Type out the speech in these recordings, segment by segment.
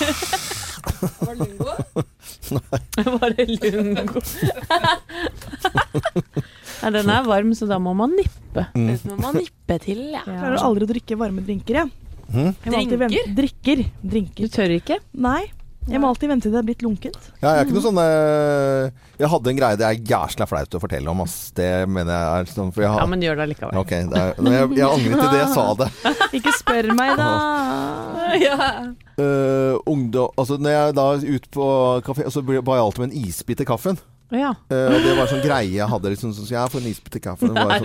Var det lungo? Nei. Var det lungo? Nei, den er varm, så da må man nippe. Mm. Må man nippe til, ja. Jeg klarer aldri å drikke varme drinker, jeg. mm. jeg må Drikker. Drinker? Drikker. Du tør ikke? Nei. Jeg må alltid vente til det er blitt lunkent. Ja, jeg er ikke noe sånn eh, Jeg hadde en greie det er jæsla flaut å fortelle om, ass. Det mener jeg er sånn For jeg har Ja, men gjør det likevel. Ok, det er, men jeg, jeg angret i det jeg sa det. Ikke spør meg, da. Ja. Uh, ungdom Altså, når jeg da er ute på kafé, så ba jeg alltid med en isbit til kaffen. Ja. Uh, og det var sånn greie jeg hadde. Liksom, så jeg får en isbit her. var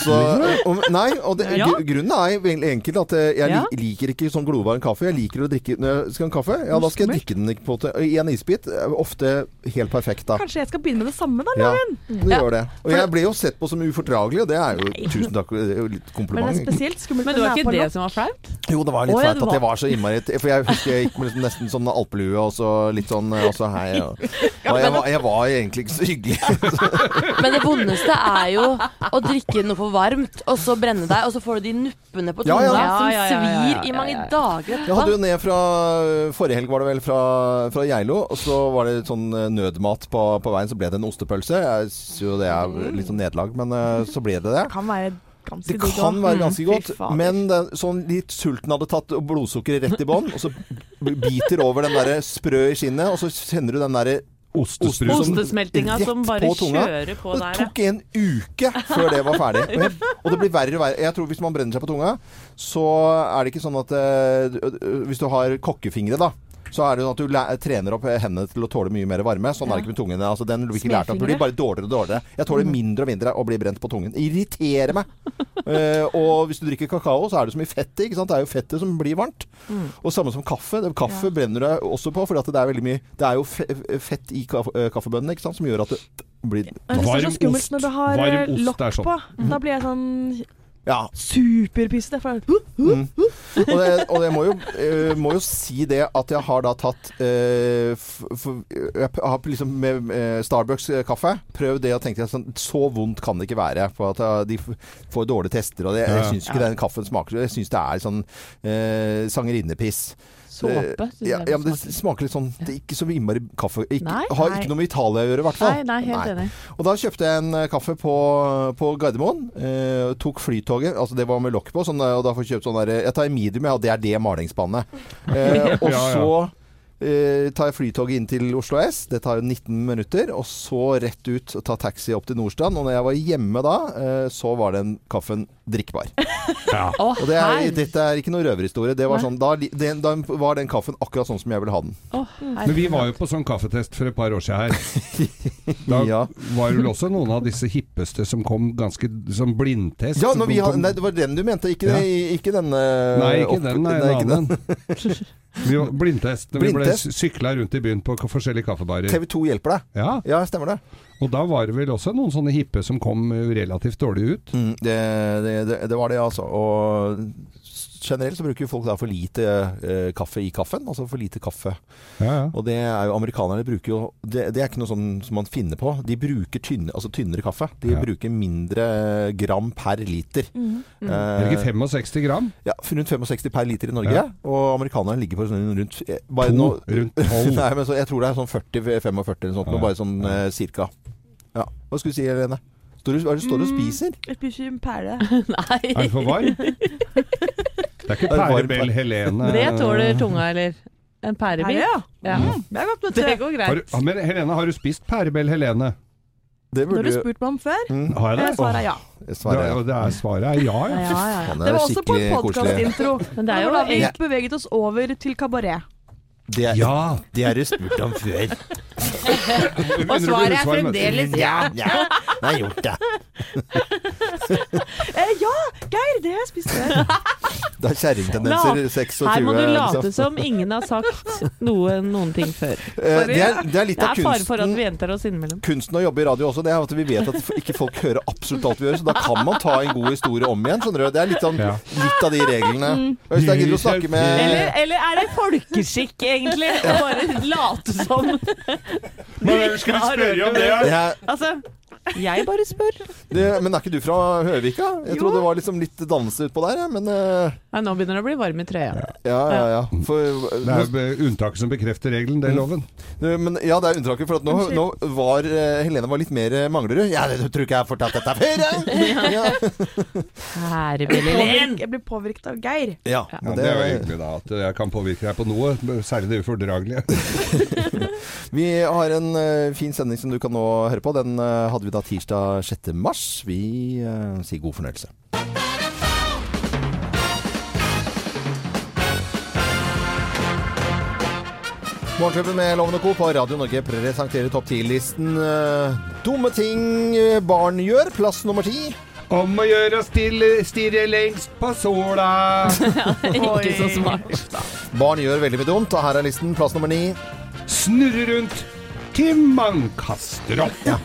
sånn, nei, og det, Ja. grunnen er egentlig enkelt At eh, jeg Ja. liker ikke sånn glovarm kaffe. Jeg liker å drikke Når jeg skal ha en kaffe, ja, da skal jeg drikke den på I en isbit. er Ofte helt perfekt, da. Kanskje jeg skal begynne med det samme, da, Ja, du gjør det. Og jeg ble jo sett på som ufordragelig, og det er jo tusen takk, det er jo litt Men det er spesielt skummelt Men det var ikke det som var flaut? Jo, det var litt flaut at jeg var- så innmari For jeg husker jeg gikk med liksom nesten sånn alpelue og så litt sånn Og så hei. Og, og jeg, var, jeg var egentlig ikke så hyggelig. Men det vondeste er jo å drikke noe for varmt, og så brenne deg, og så får du de nuppene på tunga ja. som Ja, ja, ja, ja, ja, svir ja, i mange dager Jeg hadde jo ned fra Forrige helg var det vel fra, fra Geilo, og så var det sånn eh, nødmat på, på veien. Så ble det en ostepølse. Jeg syns jo det er litt sånn nederlag, men eh, så ble det det. Det kan være ganske Det kan være ganske Mm, godt, fy men den, sånn litt sulten hadde tatt blodsukkeret rett i bånn, og så biter over den derre sprø i skinnet, og så kjenner du den derre Ostesprut. Ostesmeltinga som bare på kjører på der. det tok en uke før det var ferdig. Og, jeg, og det blir verre og verre. Jeg tror Hvis man brenner seg på tunga, så er det ikke sånn at eh, Hvis du har kokkefingre, da. Så er det sånn at du trener opp hendene til å tåle mye mer varme. Sånn er det ikke med tungen. Altså, den blir ikke lært opp. Du blir bare dårligere og dårligere. Jeg tåler mindre og mindre å bli brent på tungen. Irriterer meg. uh, og hvis du drikker kakao, så er det så mye fett i. Det er jo fettet som blir varmt. Og samme som kaffe. Kaffe kaffe brenner du også på, for det er veldig mye Det er jo fett i eh, kaffebønnene som gjør at det blir Varm så skummelt ost. når du har Varm eh, ost er sånn. på, da blir jeg sånn Ja. superpissete. Mm. Og, det, og jeg må jo, uh, må jo si det at jeg har da tatt uh, f, f, Jeg har liksom med eh, Starbucks-kaffe prøvd det og tenkte sånn, så vondt kan det ikke være. For at eh, de får dårlige tester. Og det, jeg syns ikke den kaffen smaker Jeg syns det er sånn eh, sangerinnepiss. Såpe. Ja, ja, men det smaker. smaker litt sånn Det er ikke så innmari kaffe ikke, Nei. Har Nei. ikke noe med Italia å gjøre, i hvert fall. Nei, nei, helt enig. Og da kjøpte jeg en eh, kaffe på, på Gardermoen. Eh, tok flytoget, altså det var med lokk på, sånn, eh, og da får jeg kjøpt sånn der Jeg tar en medium, ja, og det er det malingsspannet. Eh, og Ja, ja. så eh, tar jeg flytoget inn til Oslo S. Det tar jo 19 minutter. Og så rett ut og ta taxi opp til Nordstrand. Og når jeg var hjemme da, eh, så var den kaffen drikkbar. Ja. Oh, Og det er, dette er ikke noe røverhistorie. Det var sånn, da, den, da var den kaffen akkurat sånn som jeg ville ha den. Oh, Men vi var jo på sånn kaffetest for et par år siden her. Da Ja. var det vel også noen av disse hippeste som kom ganske som blindtest. Ja, når vi kom- nei, det var den du mente, ikke, Ja. ikke denne Nei, ikke opp- den, nei, nei, ikke den. Vi var, blindtest. Når vi ble Blindtest? sykla rundt i byen på forskjellige kaffebarer. TV 2 hjelper deg. Ja, Ja, stemmer det. Og da var det vel også noen sånne hippe som kom relativt dårlig ut. Mm, det, det, det, det var det, altså. Og generelt så bruker folk da for lite eh, kaffe i kaffen. Altså for lite kaffe. Ja, ja. Og det er jo amerikanerne bruker jo Det, det er ikke noe sånn som man finner på. De bruker tynne, altså tynnere kaffe. De Ja. bruker mindre gram per liter. Er det ikke Eh, 65 gram? ja, rundt 65 per liter i Norge. Ja. Og amerikanerne ligger på sånn rundt eh, bare To, nå, rundt 12. Nei, men så, jeg tror det er sånn 40-45 eller noe sånt. Ja. Bare sånn eh, cirka. Ja. Hva skulle du si, Helene? Står du, hva er det du står og spiser? Jeg spiser en pære. Nei. Er du for varm? Det er ikke Er Pærebell Helene Det tåler tunga, eller? En Pære, pærebit? ja. Ja. Det er godt, Det går greit. har du, Men Helene, har du spist Pærebell Helene? Det Når burde du spurt meg om før, Mm, Har jeg det? svaret er ja. Svaret svarer, Det, ja. det er svaret er ja, Ja, ja. ja, ja. Det er var også på en podkastintro. Men det er jo da vi Ja. beveget oss over til kabaret. Det, er- Ja! det har du spurt om før. Og svaret er fremdeles ja. ja. Jeg har gjort det. Eh, ja, Geir! Det har jeg spist før. Det er kjerringtendenser. 26. Her må du late liksom. som ingen har sagt noe, noen ting før. Eh, Det er, det er litt Det av er fare for at kunsten vi gjentar oss innimellom. Kunsten å jobbe i radio også, det er at vi vet at ikke folk hører absolutt alt vi gjør. Så da kan man ta en god historie om igjen. Skjønner du? Det er litt, sånn, Ja. litt av de reglene. Hvis jeg gidder å snakke Eller, med eller er det folkeskikk, egentlig? Å bare late som Men skal vi spørre om det? Ja. Altså, Jeg bare spør. Det, men er ikke du fra Høvika? Jeg Jo. trodde det var liksom litt dannelse utpå der. Men uh... Nei, nå begynner det å bli varm i treet. ja, ja, ja. For, Det er jo unntaket som bekrefter regelen, det er loven. Eh, Men ja, det er unntaket, for at nå, nå var uh, Helene var litt mer Manglerud. Ja, det tror ikke jeg har fortalt dette før! jeg. Ja. Jeg blir påvirket av Geir. Ja, Ja, men det er jo hyggelig da, at jeg kan påvirke deg på noe, særlig det ufordragelige. Vi har en uh, fin sending som du kan nå høre på. Den hadde vi da tirsdag 6. mars. Vi eh, sier god fornøyelse. Morgenklubben med Lovende Co. på Radio Norge presenterer topp 10-listen eh, Dumme ting barn gjør. Plass nummer ti. Om å gjøre å stille, stirre lengst på sola. Ikke så smart. Barn gjør veldig mye dumt, og her er listen. Plass nummer ni. Snurre rundt til man kaster opp. Ja.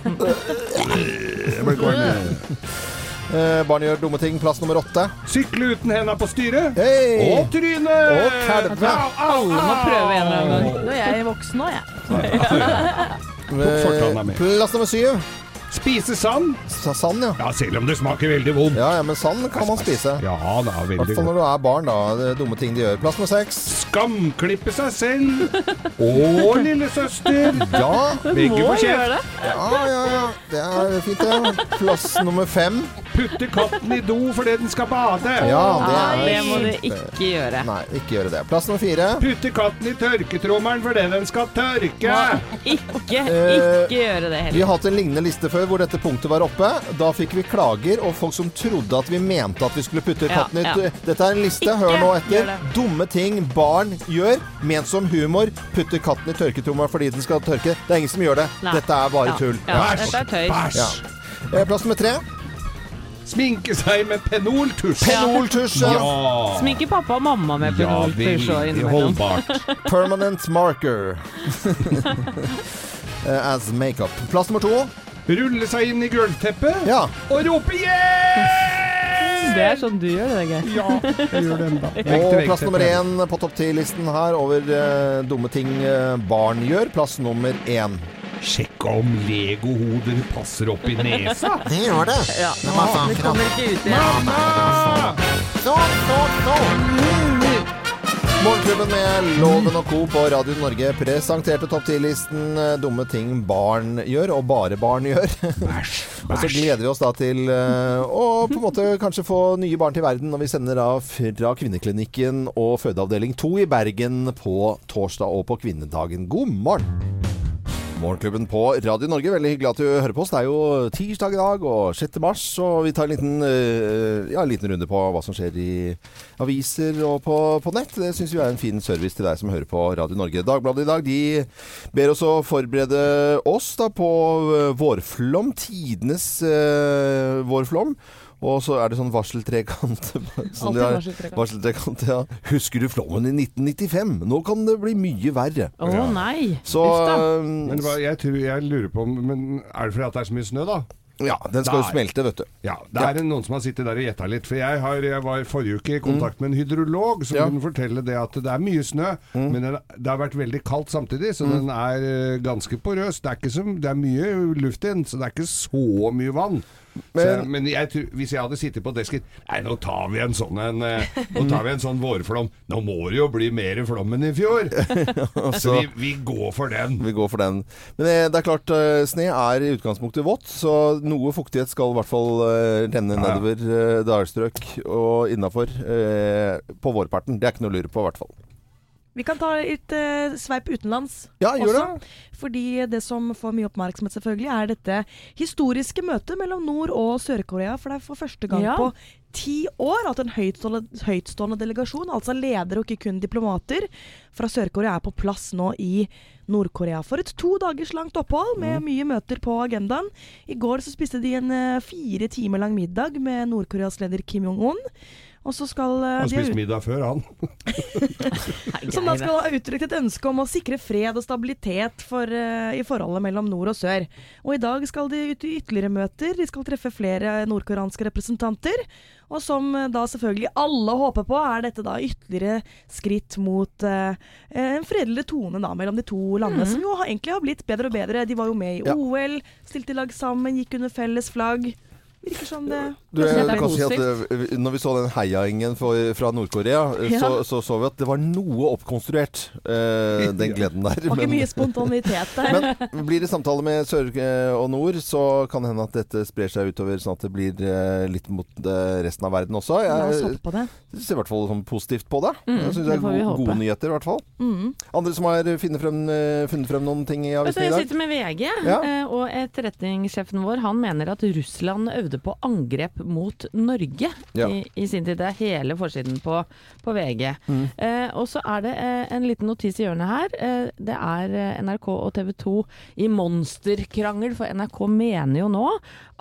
Eh, barn gjør dumme ting. Plass nummer åtte. Sykle uten henda på styret. Hey. Og trynet. Og kalve. Alle må prøve en eller annen gang. Nå er jeg voksen nå, jeg. Eh, Plass nummer syv. Spise sand. Sa- Sand, ja. Ja, selv om det smaker veldig vondt. Ja, ja, men sand kan man spise. Ja, det er veldig godt. når du er barn, da. Det er dumme ting de gjør. Plass nummer seks. Skamklippe seg selv. Og lillesøster. Ja, Begge Må gjøre kjeft. det. ja, ja, ja. Det er fint, det. Plass nummer fem. Putte katten i do fordi den skal bade. Ja, det det er må du ikke gjøre. Nei, ikke gjøre det. Plass nummer fire. Putte katten i tørketrommelen fordi den skal tørke. Ikke, Eh, ikke gjøre det heller. Vi har hatt en lignende liste før hvor dette punktet var oppe. Da fikk vi klager og folk som trodde at vi mente at vi skulle putte katten ut. ja. Dette er en liste, Ikke hør nå etter. Dumme ting barn gjør, ment som humor. Putter katten i tørketromma fordi den skal tørke. Det er ingen som gjør det. Nei. Dette er bare Ja. tull. Ja. Bæsj. Ja. Eh, Plass nummer tre. Sminke seg med penoltusj. Penoltusj. ja. Ja. Sminke pappa og mamma med Ja, penoltusj ja, innimellom. holdbart. Permanent marker. Eh, As makeup. Plass nummer to. Rulle seg inn i gulvteppet Ja. og rope yeah! Det er sånn du gjør det, Geir. Ja, jeg gjør det enda Og plass nummer én på topp ti-listen her over uh, dumme ting eh, barn gjør. Plass nummer én. Sjekk om legohoder passer opp i nesa. Det gjør det. Ja. Det kommer ikke ut igjen. Så, så, så. Morgenklubben med Loven og Co. på Radio Norge presenterte topp 10-listen eh, dumme ting barn gjør, og bare barn gjør. Bæsj, Og så gleder vi oss da til eh, å på en måte kanskje få nye barn til verden når vi sender da fra Kvinneklinikken og fødeavdeling 2 i Bergen på torsdag og på kvinnedagen. God morgen! Morgenklubben på Radio Norge. Veldig hyggelig at du hører på oss. Det er jo tirsdag i dag og 6. mars, og vi tar en liten, eh, ja, en liten runde på hva som skjer i aviser og på, på nett. Det syns vi er en fin service til deg som hører på Radio Norge. Dagbladet i dag de ber oss å forberede oss da på eh, vårflom. Tidenes eh, vårflom. Og så er det sånn varseltrekant. har- varseltrekant. varseltrekant, ja. Husker du flommen i 1995? Nå kan det bli mye verre. Å nei. Så da. Men var, jeg, tror, jeg lurer på om- men Er det fordi det er så mye snø, da? Ja, den skal jo smelte, vet du. Ja, det er noen som har sittet der og gjetta litt. For jeg, har, jeg var forrige uke i kontakt med en hydrolog som Mm. Ja. Mm. kunne fortelle det at det er mye snø, men den, det har vært veldig kaldt samtidig, så den er eh, ganske porøs. Det er, ikke så, det er mye luft i den, så det er ikke så mye vann. Så, jeg- men jeg, tror- hvis jeg hadde sittet på desken Nei, nå tar vi en sånn en, eh, Nå tar vi en sånn vårflom. Nå må det jo bli mer flom enn i fjor! så vi, vi går for den. Vi går for den. Men eh, det er klart, eh, sne er i utgangspunktet vått, så noe fuktighet skal i hvert fall renne nedover dalstrøk og innafor på vårparten. Det er ikke noe å lure på, i hvert fall. Vi kan ta et uh, sveip utenlands Ja, gjør også. det. Fordi det som får mye oppmerksomhet, selvfølgelig, er dette historiske møtet mellom Nord- og Sør-Korea. For det er for første gang Ja. på ti år at en høytstående, høytstående delegasjon, altså ledere og ikke kun diplomater, fra Sør-Korea er på plass nå i Nord-Korea. For et to dagers langt opphold med mye møter på agendaen. I går så spiste de en uh, fire timer lang middag med Nord-Koreas leder Kim Jong-un. Og så skal uh, Han spiste spist middag før, han. Som da skal ha uttrykt et ønske om å sikre fred og stabilitet for, uh, i forholdet mellom nord og sør. Og i dag skal de ut i ytterligere møter. De skal treffe flere nordkoreanske representanter. Og som uh, da selvfølgelig alle håper på, er dette da ytterligere skritt mot en fredeligere tone da mellom de to landene, som jo har, egentlig har blitt bedre og bedre. De var jo med i Ja. OL, stilte i lag sammen, gikk under felles flagg. Virker som det Du, jeg kan si at eh, når vi så den heiagjengen fra Nord-Korea, eh, Ja. så, så så vi at det var noe oppkonstruert, uh, den gleden der. var ikke Men- mye spontanitet der. Men blir det samtale med sør og nord, så kan det hende at dette sprer seg utover sånn at det blir uh, litt mot resten av verden også. Jeg det. ser i hvert fall sånn positivt på det. Mm, jeg synes det det er får gode, gode nyheter, i hvert fall. Mm. Andre som har funnet frem, funnet frem noen ting i avisen i jeg sitter med VG, Ja. og etterretningssjefen vår han mener at Russland øvde på angrep mot Norge Ja. i, i sin tid. Det er hele forsiden på, på VG. Mm. Eh, og så er det eh, en liten notis i hjørnet her. Eh, det er eh, NRK og TV 2 i monsterkrangel, for NRK mener jo nå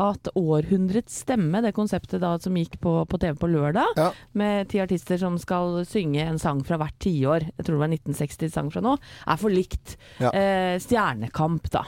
at århundrets stemme, det konseptet da som gikk på, på TV på lørdag, Ja. med ti artister som skal synge en sang fra hvert tiår, jeg tror det var 1960-sang fra nå, er for likt Ja. eh, Stjernekamp, da.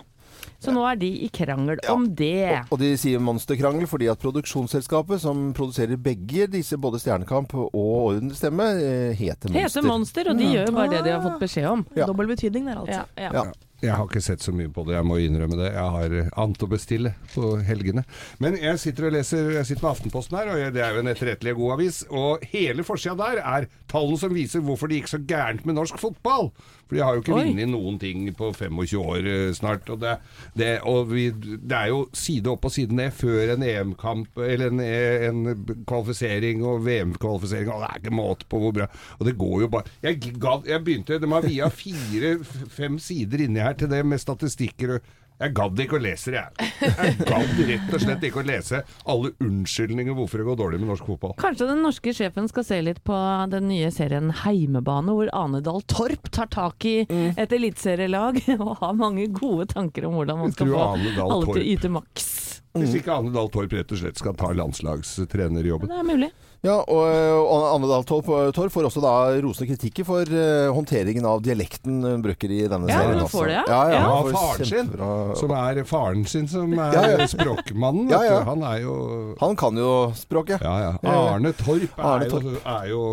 Så nå er de i krangel Ja. om det. Og de sier monsterkrangel fordi at produksjonsselskapet som produserer begge disse, både Stjernekamp og Ordens stemme, eh, heter Monster. Heter Monster, og de gjør jo bare det de har fått beskjed om. Ja. Dobbel betydning der, altså. Ja, ja. Ja. Jeg har ikke sett så mye på det, jeg må innrømme det. Jeg har eh, annet å bestille på helgene. Men jeg sitter og leser Jeg sitter med Aftenposten her, og jeg, det er jo en etterrettelig god avis. Og hele forsida der er tallene som viser hvorfor det gikk så gærent med norsk fotball. For de har jo ikke vunnet noen ting på 25 år eh, snart. Og, det, det, og vi, det er jo side opp og side ned før en EM-kamp eller en, en kvalifisering og VM-kvalifisering. Og det er ikke måte på hvor bra. Og det går jo bare Jeg, jeg begynte De har via fire-fem sider inni her til det med statistikker og jeg gadd ikke å lese det, jeg. Jeg gadd rett og slett ikke å lese alle unnskyldninger hvorfor det går dårlig med norsk fotball. Kanskje den norske sjefen skal se litt på den nye serien Heimebane, hvor Ane Dahl Torp tar tak i Mm. et eliteserielag og har mange gode tanker om hvordan man skal få alle til å yte maks. Hvis ikke Ane Dahl Torp rett og slett skal ta landslagstrenerjobben. Det er mulig. Ja, og, og Anne Dahl Torp Torp får også da rosende kritikker for eh, håndteringen av dialekten hun bruker i denne Ja, serien. hun får det, ja. ja. ja, Ja, hun får faren sin, kjempebra- som er faren sin, som er Ja, ja. språkmannen. Ja, ja. Han er jo Han kan jo språket. Ja, ja. Arne Torp er, Arne Torp. Jo, er jo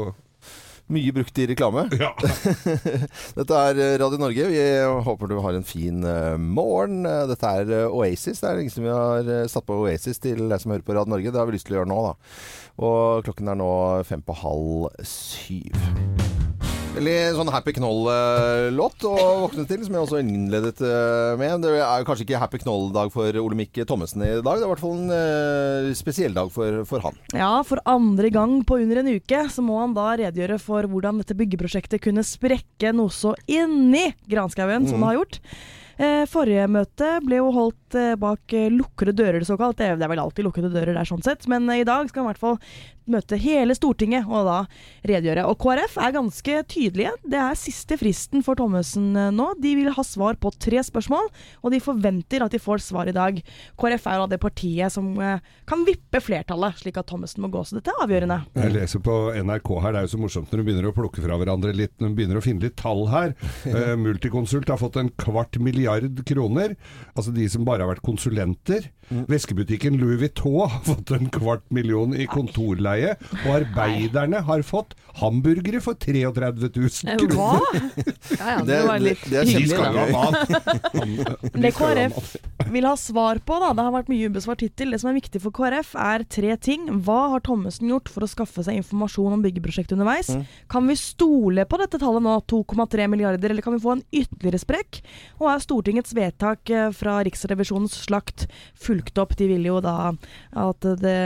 Mye brukt i reklame. Ja. Dette er eh, Radio Norge. Vi håper du har en fin eh, morgen. Eh, Dette er eh, Oasis. Det er lenge siden vi har eh, satt på Oasis til deg som hører på Radio Norge. Det har vi lyst til å gjøre nå, da. Og klokken er nå fem på halv syv. Veldig sånn Happy Knoll-låt å våkne til, som jeg også innledet eh, med. Det er jo kanskje ikke Happy Knoll-dag for Olemic Thommessen i dag. Det er i hvert fall en eh, spesiell dag for, for han. Ja, for andre gang på under en uke så må han da redegjøre for hvordan dette byggeprosjektet kunne sprekke noe så inni granskauen som det har gjort. Eh, forrige møte ble jo holdt eh, bak lukkede dører, såkalt. Det er det er vel alltid lukkede dører der, sånn sett. Men eh, i dag skal han i hvert fall møte hele Stortinget og da redegjøre. Og KrF er ganske tydelige. Det er siste fristen for Thommessen eh, nå. De vil ha svar på tre spørsmål, og de forventer at de får svar i dag. KrF er jo da det partiet som eh, kan vippe flertallet, slik at Thommessen må gå. Så dette er avgjørende. Jeg leser på NRK her, det er jo så morsomt når de begynner å plukke fra hverandre litt, når de begynner å finne litt tall her. Eh, Multiconsult har fått en kvart milliard kroner, altså de som bare har vært konsulenter. Veskebutikken Louis Vuitton har fått en kvart million i kontorleie, og arbeiderne har fått hamburgere for 33 000 kroner. Hva? Ja, ja, det, var litt hyggelig, skal jo ha mat! De Det KrF vil ha svar på, da, det har vært mye ubesvart hittil. Det som er viktig for KrF, er tre ting. Hva har Thommessen gjort for å skaffe seg informasjon om byggeprosjektet underveis? Kan vi stole på dette tallet nå, 2,3 milliarder, eller kan vi få en ytterligere sprekk? Og er Stortingets vedtak eh, fra Riksrevisjonens slakt fulgt opp? De ville jo da at det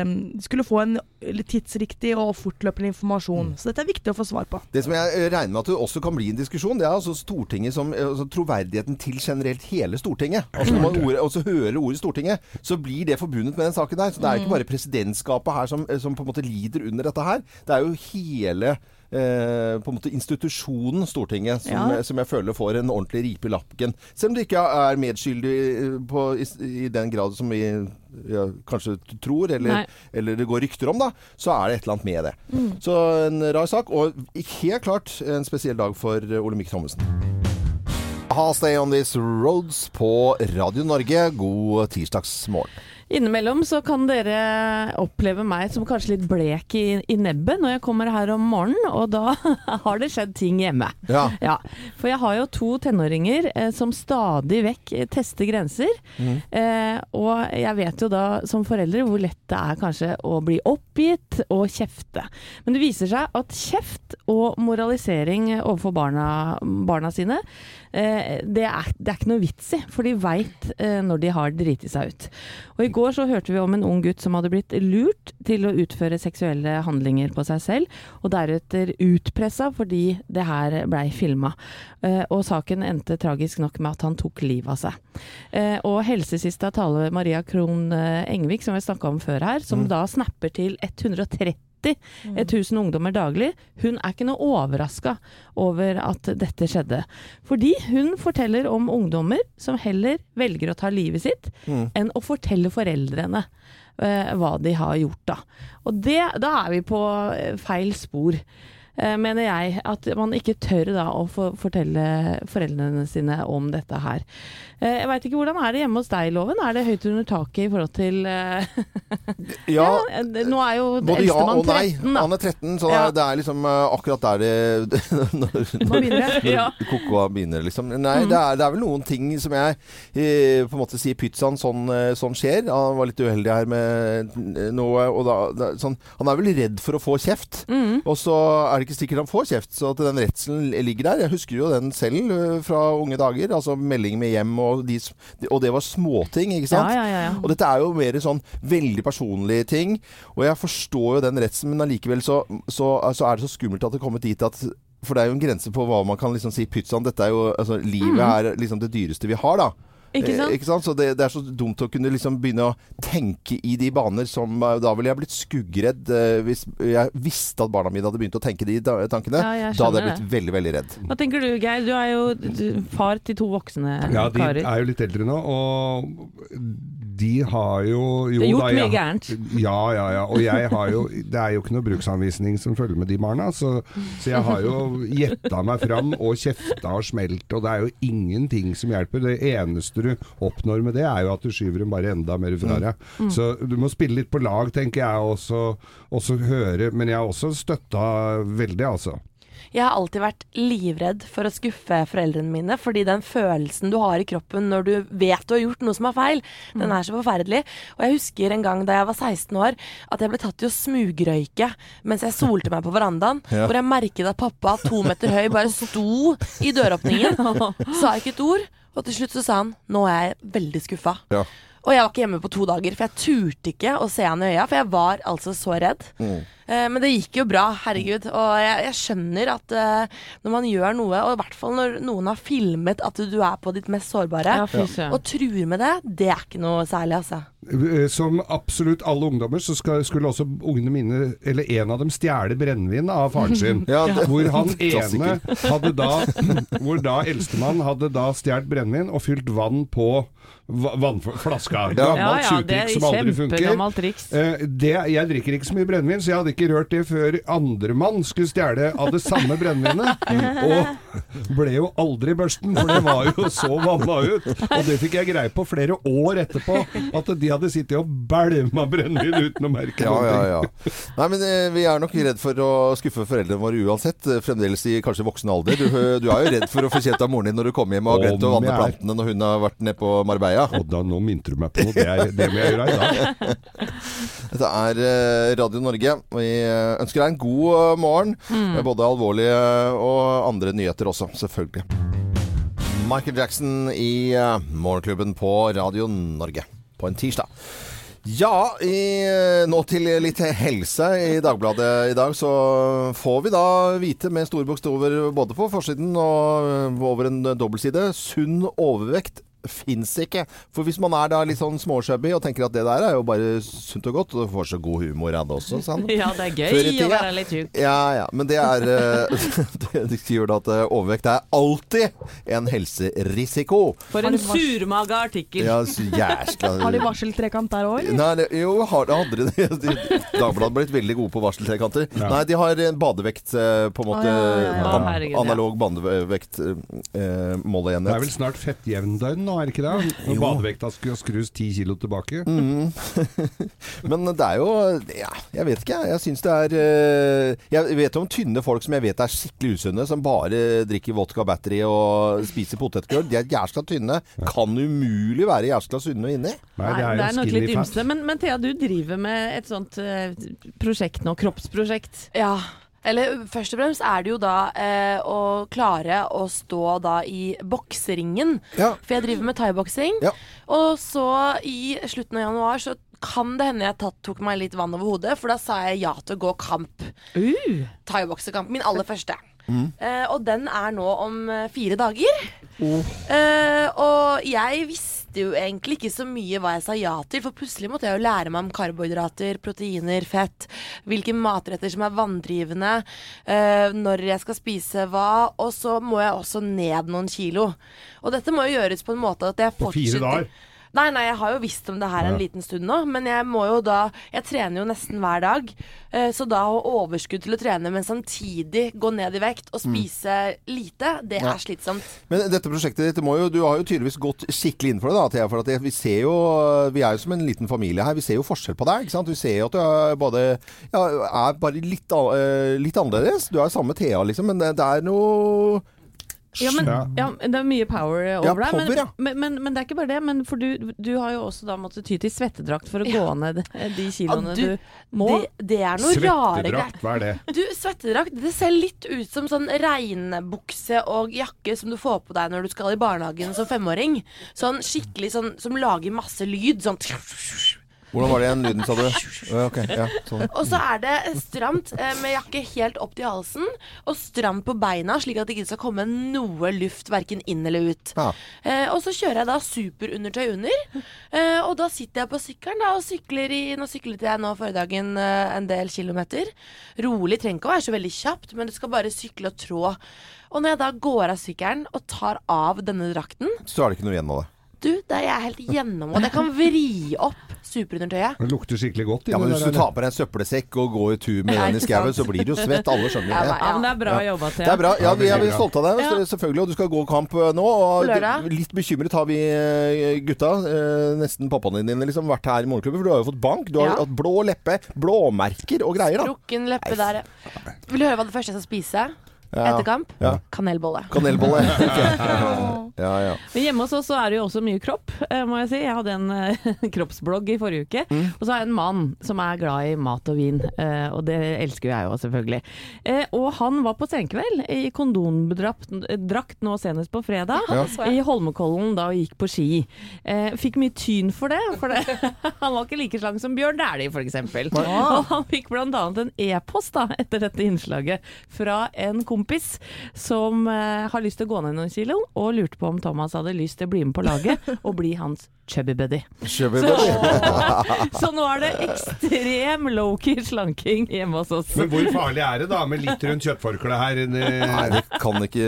skulle få en tidsriktig og fortløpende informasjon. Så dette er viktig å få svar på. Det som jeg eh, regner med at det også kan bli en diskusjon, det er altså Stortinget som eh, altså troverdigheten til generelt hele Stortinget. Altså Når man ordet, også hører ordet Stortinget, så blir det forbundet med den saken der. Så det er ikke bare presidentskapet her som, eh, som på en måte lider under dette her. Det er jo hele eh, på en måte institusjonen Stortinget som, Ja. som jeg føler får en ordentlig ripe i lappen. Selv om du ikke er medskyldig på, i, i den grad som vi ja, kanskje tror, eller, eller det går rykter om, da, så er det et eller annet med det. Så en rar sak, og helt klart en spesiell dag for Olemic Thommessen. Ha Stay On These Roads på Radio Norge. God tirsdagsmorgen. Innimellom så kan dere oppleve meg som kanskje litt blek i, i nebbet når jeg kommer her om morgenen, og da har det skjedd ting hjemme. Ja. Ja, for jeg har jo to tenåringer eh, som stadig vekk eh, tester grenser. Eh, og jeg vet jo da som foreldre hvor lett det er kanskje å bli oppgitt og kjefte. Men det viser seg at kjeft og moralisering overfor barna, barna sine, eh, det, er, det er ikke noe vits i, for de veit eh, når de har driti seg ut. Og i går så hørte vi om en ung gutt som hadde blitt lurt til å utføre seksuelle handlinger på seg selv, og deretter utpressa fordi det her blei filma. Eh, og saken endte tragisk nok med at han tok livet av seg. Eh, og helsesista taler Maria Krohn eh, Engvik, som vi snakka om før her, som da snapper til 130 1000 ungdommer daglig. Hun er ikke noe overraska over at dette skjedde. Fordi hun forteller om ungdommer som heller velger å ta livet sitt, enn å fortelle foreldrene eh, hva de har gjort, da. Og det, da er vi på eh, feil spor. Eh, Mener jeg at man ikke tør da å fortelle foreldrene sine om dette her. Eh, Jeg veit ikke hvordan er det hjemme hos deg, Loven? Er det høyt under taket i forhold til eh, ja. Nå er jo Både ja og nei. 13, da. Han er 13, så Ja. det er liksom akkurat der det Når, når, når Ja. kokoa begynner, liksom. Nei, Mm. det, er, det er vel noen ting som jeg på en måte sier pizzaen, sånn, eh, sånn skjer. Han var litt uheldig her med noe, og da sånn, Han er vel redd for å få kjeft. Mm. Og så er det ikke sikkert han får kjeft, så at den redselen ligger der. Jeg husker jo den selv fra unge dager. Altså melding med hjem, og, de, og det var småting, ikke sant? Ja, ja, ja, ja. Og dette er jo mer sånn veldig personlige ting. Og jeg forstår jo den redselen, men allikevel så, så, altså er det så skummelt at det er kommet dit at For det er jo en grense på hva man kan liksom si Pytsan, Dette er jo Altså, livet er liksom det dyreste vi har, da. Mm. Ikke sant? Eh, ikke sant? Så det, det er så dumt å kunne liksom begynne å tenke i de baner som eh, Da ville jeg blitt skuggredd eh, hvis jeg visste at barna mine hadde begynt å tenke de tankene. Ja, da hadde jeg blitt blitt veldig, veldig redd. Hva tenker du, Geir? Du er jo far til to voksne Ja, de karer. er jo litt eldre nå, og de har jo, jo Det er gjort da, mye gærent. Ja, ja, ja. Og jeg har jo Det er jo ikke noe bruksanvisning som følger med de barna, så, så jeg har jo gjetta meg fram og kjefta og smelt, og det er jo ingenting som hjelper. Det eneste du oppnår med det, er jo at du skyver dem bare enda mer fra deg. Mm. Så du må spille litt på lag, tenker jeg, og også og høre Men jeg har også støtta veldig, altså. Jeg har alltid vært livredd for å skuffe foreldrene mine, fordi den følelsen du har i kroppen når du vet du har gjort noe som er feil, den er så forferdelig. Og jeg husker en gang da jeg var 16 år, at jeg ble tatt i å smugrøyke mens jeg solte meg på verandaen, Ja. hvor jeg merket at pappa, to meter høy, bare sto i døråpningen, sa ikke et ord, og til slutt så sa han 'nå er jeg veldig skuffa'. Ja. Og jeg var ikke hjemme på to dager, for jeg turte ikke å se han i øya, for jeg var altså så redd. Mm. Eh, men det gikk jo bra, herregud. Og jeg, jeg skjønner at eh, når man gjør noe, og i hvert fall når noen har filmet at du er på ditt mest sårbare, Ja, fy søren. og truer med det, det er ikke noe særlig, altså. Eh, Som absolutt alle ungdommer, så skal, skulle også ungene mine, eller en av dem, stjele brennevin av faren sin. Ja, det- Hvor han ene hadde da Hvor da eldstemann hadde da stjålet brennevin og fylt vann på vannflaska. Ja, Ja, ja, det er kjempegammalt kjempegammelt triks. Eh, det, jeg drikker ikke så mye brennevin, så jeg hadde ikke rørt det før andremann skulle stjele av det samme brennevinet. Og ble jo aldri børsten, for det var jo så vanna ut. Og det fikk jeg greie på flere år etterpå, at de hadde sittet og bælma brennevin uten å merke Ja, noe. ja, ja. Nei, men eh, vi er nok redd for å skuffe foreldrene våre uansett. eh, Fremdeles i kanskje voksen alder. Du, du er jo redd for å få kjeft av moren din når du kommer hjem og har glemt å vanne plantene når hun har vært nede på Marbella. Og da, nå minte du meg på noe. Det, er, det må jeg gjøre i dag. Dette er eh, Radio Norge. Vi ønsker deg en god morgen. Med både alvorlige og andre nyheter også, selvfølgelig. Michael Jackson i Morgenklubben på Radio Norge på en tirsdag. Ja, i, eh, nå til litt helse. I Dagbladet i dag så får vi da vite med store bokstaver både på forsiden og eh, over en dobbeltside sunn overvekt fins ikke. For hvis man er da litt sånn småshabby og tenker at det der er jo bare sunt og godt, og du får så god humor av det også, sa han. Ja, det er gøy å være litt tjukk. Ja, ja. Men det er eh, det, De skriver da at eh, overvekt er alltid en helserisiko. For en surmaga artikkel. Ja, jæskla Har de varseltrekant der òg. Jo, har, hadde de det? Dagbladet har blitt veldig gode på varseltrekanter. Ja. Nei, de har en badevekt, eh, på en måte. Å, ja, ja, ja. an- analog badevekt, eh, Det er vel snart fettjevndøgn nå, er det ikke det? Når badevekta skulle skrus ti kilo tilbake. Men det er jo Ja, jeg vet ikke. Jeg syns det er eh, Jeg vet om tynne folk som jeg vet er skikkelig usunne, som bare drikker vodka battery og spiser potetgull. De er jævla tynne. Kan umulig være jævla sunne inni. Nei, det er det er nok litt ymse. Men, men Thea, du driver med et sånt eh, prosjekt nå, kroppsprosjekt. Ja. Eller først og fremst er det jo da eh, å klare å stå da i bokseringen. Ja. For jeg driver med thaiboksing. Ja. Og så i slutten av januar så kan det hende jeg tatt, tok meg litt vann over hodet, for da sa jeg ja til å gå kamp. Uh, Thaiboksekamp. Min aller første. Eh, og den er nå om eh, fire dager. Eh, og jeg visste jo egentlig ikke så mye hva jeg sa ja til, for plutselig måtte jeg jo lære meg om karbohydrater, proteiner, fett, hvilke matretter som er vanndrivende, uh, når jeg skal spise hva, og så må jeg også ned noen kilo. Og dette må jo gjøres på en måte at jeg På fire fortsetter dager? Nei, nei, jeg har jo visst om det her en liten stund nå, men jeg må jo da Jeg trener jo nesten hver dag, eh, så da å ha overskudd til å trene, men samtidig gå ned i vekt og spise lite, det er slitsomt. Men dette prosjektet ditt må jo, Du har jo tydeligvis gått skikkelig inn for det. da, Thea, for at Vi ser jo, vi er jo som en liten familie her. Vi ser jo forskjell på deg. ikke sant? Vi ser jo at du er, både, ja, er bare litt, eh, litt annerledes. Du er samme Thea, liksom, men det er noe ja, men, Ja. det er mye power Ja, over deg. ja. Men, men, men, men det er ikke bare det. Men for du, du har jo også da måttet ty til svettedrakt for å Ja. gå ned de kiloene Ja, du, du, må. Det, det er noe rare greier. Svettedrakt, hva er det? Du, svettedrakt, det ser litt ut som sånn regnbukse og jakke som du får på deg når du skal i barnehagen som femåring. Sånn skikkelig sånn som lager masse lyd. Sånn Hvordan var det igjen lyden, sa du? Okay, ja, sånn. Og så er det stramt eh, med jakke helt opp til halsen, og stramt på beina, slik at det ikke skal komme noe luft verken inn eller ut. Ja. Eh, og så kjører jeg da superundertøy under, eh, og da sitter jeg på sykkelen da, og sykler i Nå syklet jeg nå forrige dagen eh, en del kilometer. Rolig, trenger ikke å være så veldig kjapt, men du skal bare sykle og trå. Og når jeg da går av sykkelen og tar av denne drakten, Så er det ikke noe igjen av det. Du, det er jeg helt gjennomvåt. Jeg kan vri opp superundertøyet. Det lukter skikkelig godt. Ja, men Hvis du tar på deg en søppelsekk og går i tur med den i skauen, så blir du jo svett. Alle skjønner det. Ja, men det er bra Ja. jobba, Thea. Det er bra. Ja, vi er stolte av deg, selvfølgelig. Og du skal gå kamp eh, nå. Og litt bekymret har vi eh, gutta, eh, nesten pappaene dine, liksom, vært her i morgenklubben. For du har jo fått bank. Du har Ja. hatt blå leppe, blåmerker og greier. da. Strukken leppe der. Vil du høre hva det første jeg skal spise Ja. Etter kamp? Ja. Kanelbolle. Kanelbolle. Ja, ja. Men hjemme hos oss så er det jo også mye kropp, eh, må jeg si. Jeg hadde en eh, kroppsblogg i forrige uke. Mm. Og så har jeg en mann som er glad i mat og vin, eh, og det elsker jo jeg jo selvfølgelig. Eh, Og han var på senkveld i kondomdrakt nå senest på fredag, Ja. i Holmenkollen da og gikk på ski. Eh, Fikk mye tyn for det, for det han var ikke like slank som Bjørn Dæhlie f.eks. Og han fikk bl.a. en e-post da etter dette innslaget fra en kompis som eh, har lyst til å gå ned noen kilo, og lurte på om Thomas hadde lyst til å bli med på laget og bli hans chubby buddy. Chubby buddy. Så, så nå er det ekstrem low-key slanking hjemme hos oss. Men hvor farlig er det da med litt rundt kjøttforkleet her? Nei, Det- det kan ikke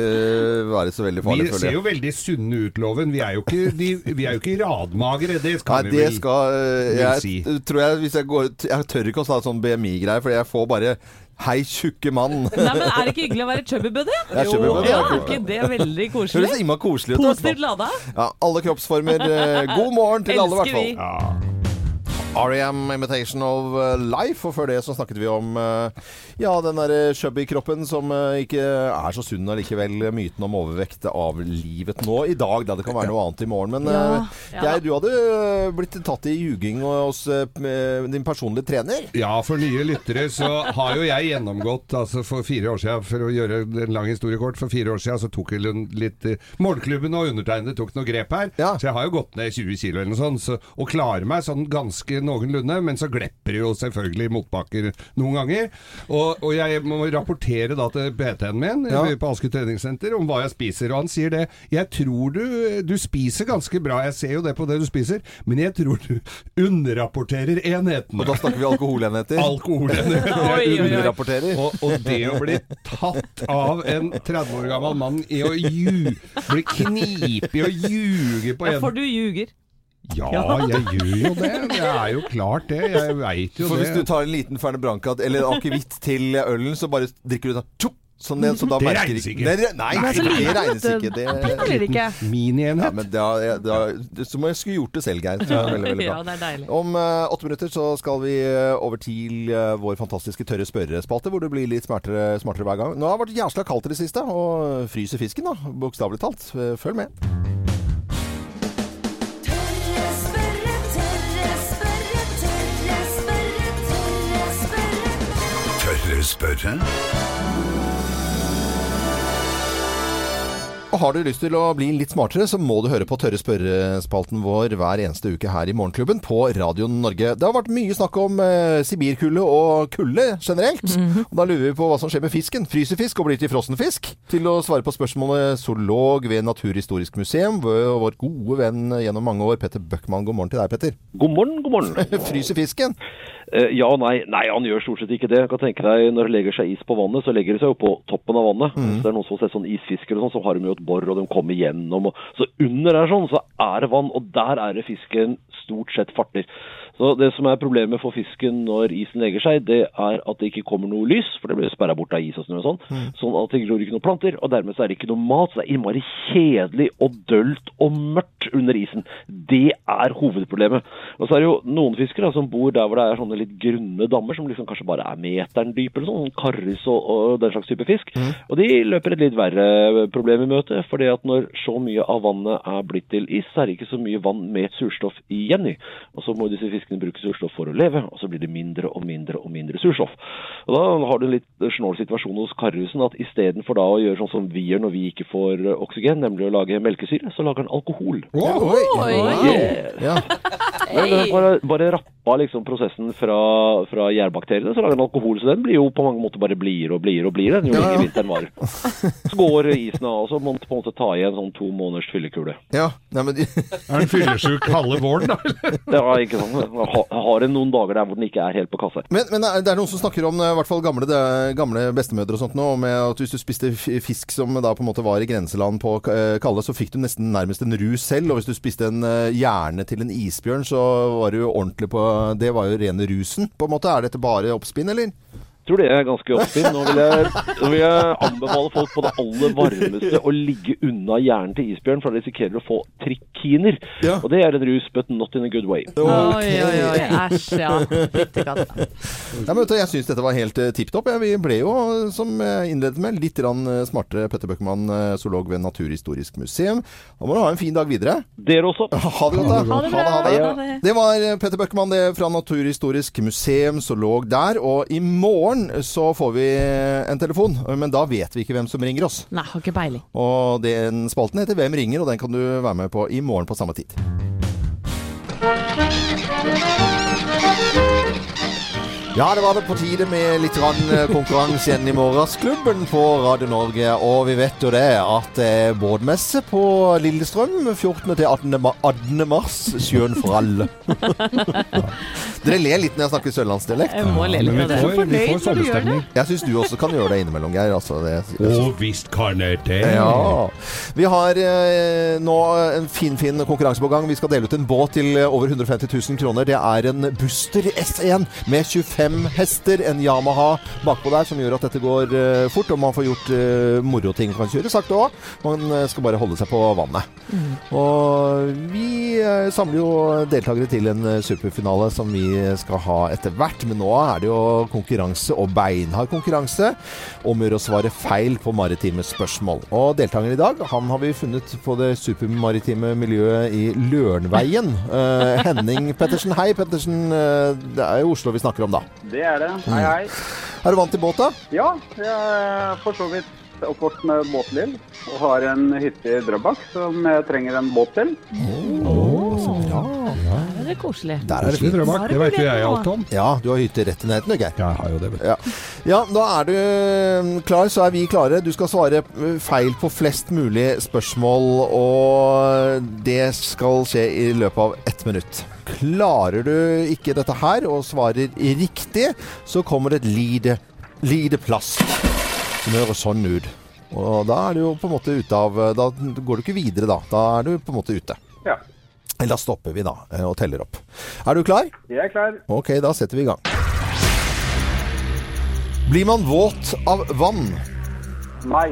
være så veldig Vi farlig, ser føler jeg. jo veldig sunne ut, Loven. Vi er jo ikke, de, vi er jo ikke radmagre, det Nei, skal vi det vel skal eh, Jeg si. tror jeg hvis jeg går Jeg tør ikke å ta sånn BMI-greier, for jeg får bare Hei, tjukke mann. Nei, men Er det ikke hyggelig å være chubby buddy? Ja, chubby buddy, ja, er ikke det veldig Høres koselig? innmari koselig ut. Positivt lada. Ja, alle kroppsformer. eh, God morgen til alle, i hvert Elsker vi. fall. Ja. R.E.M. Imitation of eh, Life. Og før det så snakket vi om eh, ja, den der chubby-kroppen som eh, ikke er så sunn allikevel. Myten om overvekt avlivet nå i dag. Da det kan være noe annet i morgen. Men Ja. Ja. Geir, du hadde blitt tatt i ljuging hos din personlige trener. Ja, for nye lyttere så har jo jeg gjennomgått altså for fire år siden, for å gjøre en lang historie kort, for fire år siden så tok jeg litt Målklubben og undertegnede tok noe grep her. Ja. Så jeg har jo gått ned 20 kilo eller noe sånt, så, og klarer meg sånn ganske noenlunde, men så glepper det jo selvfølgelig motbakker noen ganger. Og, og jeg må rapportere da til PT-en min Ja. på Asker treningssenter om hva jeg spiser, og han sier det. Jeg tror du, du spiser ganske bra, jeg ser jo det på det du spiser, men jeg tror du underrapporterer enhetene. Og da snakker vi alkoholenheter. Alkoholenheter. Underrapporterer. Og, og det å bli tatt av en 30 år gammel mann i å ljuge, bli knipet og ljuge på Ja, for du ljuger. Ja, jeg gjør jo det. Det er jo klart det. Jeg veit jo For hvis du tar en liten Ferne Branca eller akevitt til ølen, så bare drikker du sånn tjopp, sånn så da Det regnes ikke. Det, nei, nei, nei, det regnes ikke. Det, ikke. ja, Minienhet. men da, da, så må jeg skulle gjort det selv, Geir. Så er veldig, veldig Ja, bra. det er deilig. Om uh, åtte minutter så skal vi eh, over til uh, vår fantastiske tørre spørrespalte, hvor det blir litt smartere, smartere hver gang. Nå har det vært jævla kaldt i det siste, og fryser fisken, da. Bokstavelig talt. Følg med. Spørre. Og har du lyst til å bli litt smartere, så må du høre på Tørre spørrespalten vår hver eneste uke her i Morgenklubben på Radio Norge. Det har vært mye snakk om eh, sibirkulde og kulde generelt. Og da lurer vi på hva som skjer med fisken. Fryser fisk og blir til frossen fisk? Til å svare på spørsmålet zoolog ved Naturhistorisk museum, vår vår gode venn gjennom mange år, Petter Bøckmann. God morgen til deg, Petter. God morgen, god morgen. Fryser fisken? Eh, ja og nei. Nei, han gjør stort sett ikke det. Jeg kan tenke deg, Når det legger seg is på vannet, så legger det seg jo på toppen av vannet. Så det er noen som har sett sånn isfisker og sånn, så har de jo et bor, og de kommer gjennom. Og, så under der sånn, så er det vann, og der er det fisken stort sett farter. Så Det som er problemet for fisken når isen legger seg, det er at det ikke kommer noe lys, for det blir sperra bort av is og snø og sånn. Sånn at det gror ikke noen planter, og dermed så er det ikke noe mat. Så det er innmari kjedelig og dølt og mørkt under isen. Det er hovedproblemet. Og så er det jo noen fiskere som bor der hvor det er sånne litt grunne dammer, som liksom kanskje bare er meteren dype eller sånn, sånn karris og, og den slags type fisk. Og de løper et litt verre problem i møte, fordi at når så mye av vannet er blitt til is, så er det ikke så mye vann med surstoff igjen i. Og så må disse fiskene bruke surstoff for å leve, og så blir det mindre og mindre og mindre surstoff. Og da har du en litt snål situasjon hos karrusen, at istedenfor da å gjøre sånn som vi gjør når vi ikke får oksygen, nemlig å lage melkesyre, så lager han alkohol. Oi! Yeah. Ja. Men Bare, bare rappa liksom prosessen fra, fra gjærbakteriene, så lager den alkohol. Så den blir jo på mange måter bare blidere og blidere og blidere jo Ja, ja. lenger vinteren varer. Så går isen av, og så må man på en måte ta igjen sånn to måneders fyllekule. ja. Nei, men Er den fyllesyk halve våren, da? Det var ikke sant. Ha, har- en noen dager der hvor den ikke er helt på kassa. Men, men det er noen som snakker om, eh, i hvert fall gamle, det, gamle bestemødre og sånt nå, med at hvis du spiste fisk som da på en måte var i grenseland på eh, Kalle, så fikk du nesten nærmest en rus selv. Og hvis du spiste en eh, hjerne til en isbjørn, så var du ordentlig på Det var jo rene rusen, på en måte. Er dette bare oppspinn, eller? Tror det er ganske oppspinn. Nå nå vil jeg anbefale folk på det aller varmeste å ligge unna hjernen til isbjørn, for da risikerer du å få trikiner. Ja. Og det er en rus, but not in a good way. Oi, oi, oi. Æsj, ja. Ja, men du, jeg syns dette var helt uh, tipp topp. Ja, vi ble jo, som jeg innledet med, litt grann, eh, smartere. Petter Bøckmann, eh, zoolog ved Naturhistorisk museum. Da må du ha en fin dag videre. Dere også. Ha det godt, da. Ha det. Ha det, Ha det. Det var eh, Petter Bøckmann det fra Naturhistorisk museum zoolog der. Og i morgen så får vi en telefon, men da vet vi ikke hvem som ringer oss. Nei, har ikke peiling. Og den spalten heter Hvem ringer, og den kan du være med på i morgen på samme tid. Ja, det var det på tide med litt eh, konkurranse igjen i Morgensklubben på Radio Norge. Og vi vet jo det at det er båtmesse på Lillestrøm 14. til 18. 18. mars. Sjøen for alle. Dere ler litt når jeg snakker sørlandsdialekt. Jeg må le litt av det. får, vi får sommerstemning. Jeg syns du også kan gjøre det innimellom, Geir. Altså, det, og visst kan jeg det. Ja. Vi har eh, nå en fin, fin konkurranse på gang. Vi skal dele ut en båt til eh, over 150 000 kroner. Det er en Buster S1 med 25 hester, en Yamaha bakpå der, som gjør at dette går uh, fort, og man får gjort uh, moroting. Man kan kjøre sakte òg. Man eh, skal bare holde seg på vannet. Og vi uh, samler jo deltakere til en eh, superfinale som vi skal ha etter hvert. Men nå er det jo konkurranse og beinhard konkurranse om å svare feil på maritime spørsmål. Og deltakeren i dag, han har vi funnet på det supermaritime miljøet i Lørenveien. Eh, Henning Pettersen. Hei, Pettersen. Eh, det er jo Oslo vi snakker om, da. Det er det. Hei, hei. Er du vant til båt, da? Ja, jeg er for så vidt oppvokst med båtliv og har en hytte i Drøbak som jeg trenger en båt til. Ja. er det koselig. Der er det fint. Drøbak, det vet jo jeg alt om. Ja, du har hytte rett i nærheten, ikke Geir. Ja, jeg har jo det. Ja. ja, da er du øh, klar, så er vi klare. Du skal svare øh, feil på flest mulig spørsmål, og det skal skje i løpet av ett minutt. Klarer du ikke dette her og svarer riktig, så kommer det et lite, lite plast som høres sånn ut. Og da er du jo på en måte ute av Da går du ikke videre, da. Da er du på en måte ute. Ja. Eller da stopper vi, da, øh, og teller opp. Er du klar? Jeg er klar. Ok, da setter vi i gang. Blir man våt av vann? Nei.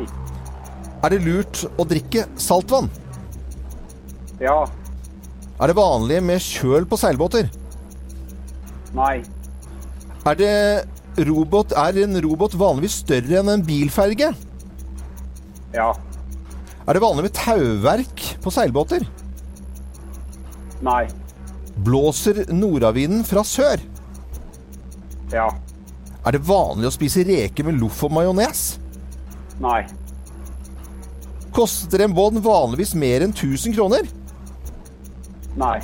Er det lurt å drikke saltvann? Ja. Er det vanlig med kjøl på seilbåter? Nei. Er, det robot, er en robot vanligvis større enn en bilferge? Ja. Er det vanlig med tauverk på seilbåter? Nei. Blåser nordavinden fra sør? Ja. Er det vanlig å spise reker med loff og majones? Nei. Koster en båt vanligvis mer enn 1000 kroner? Nei.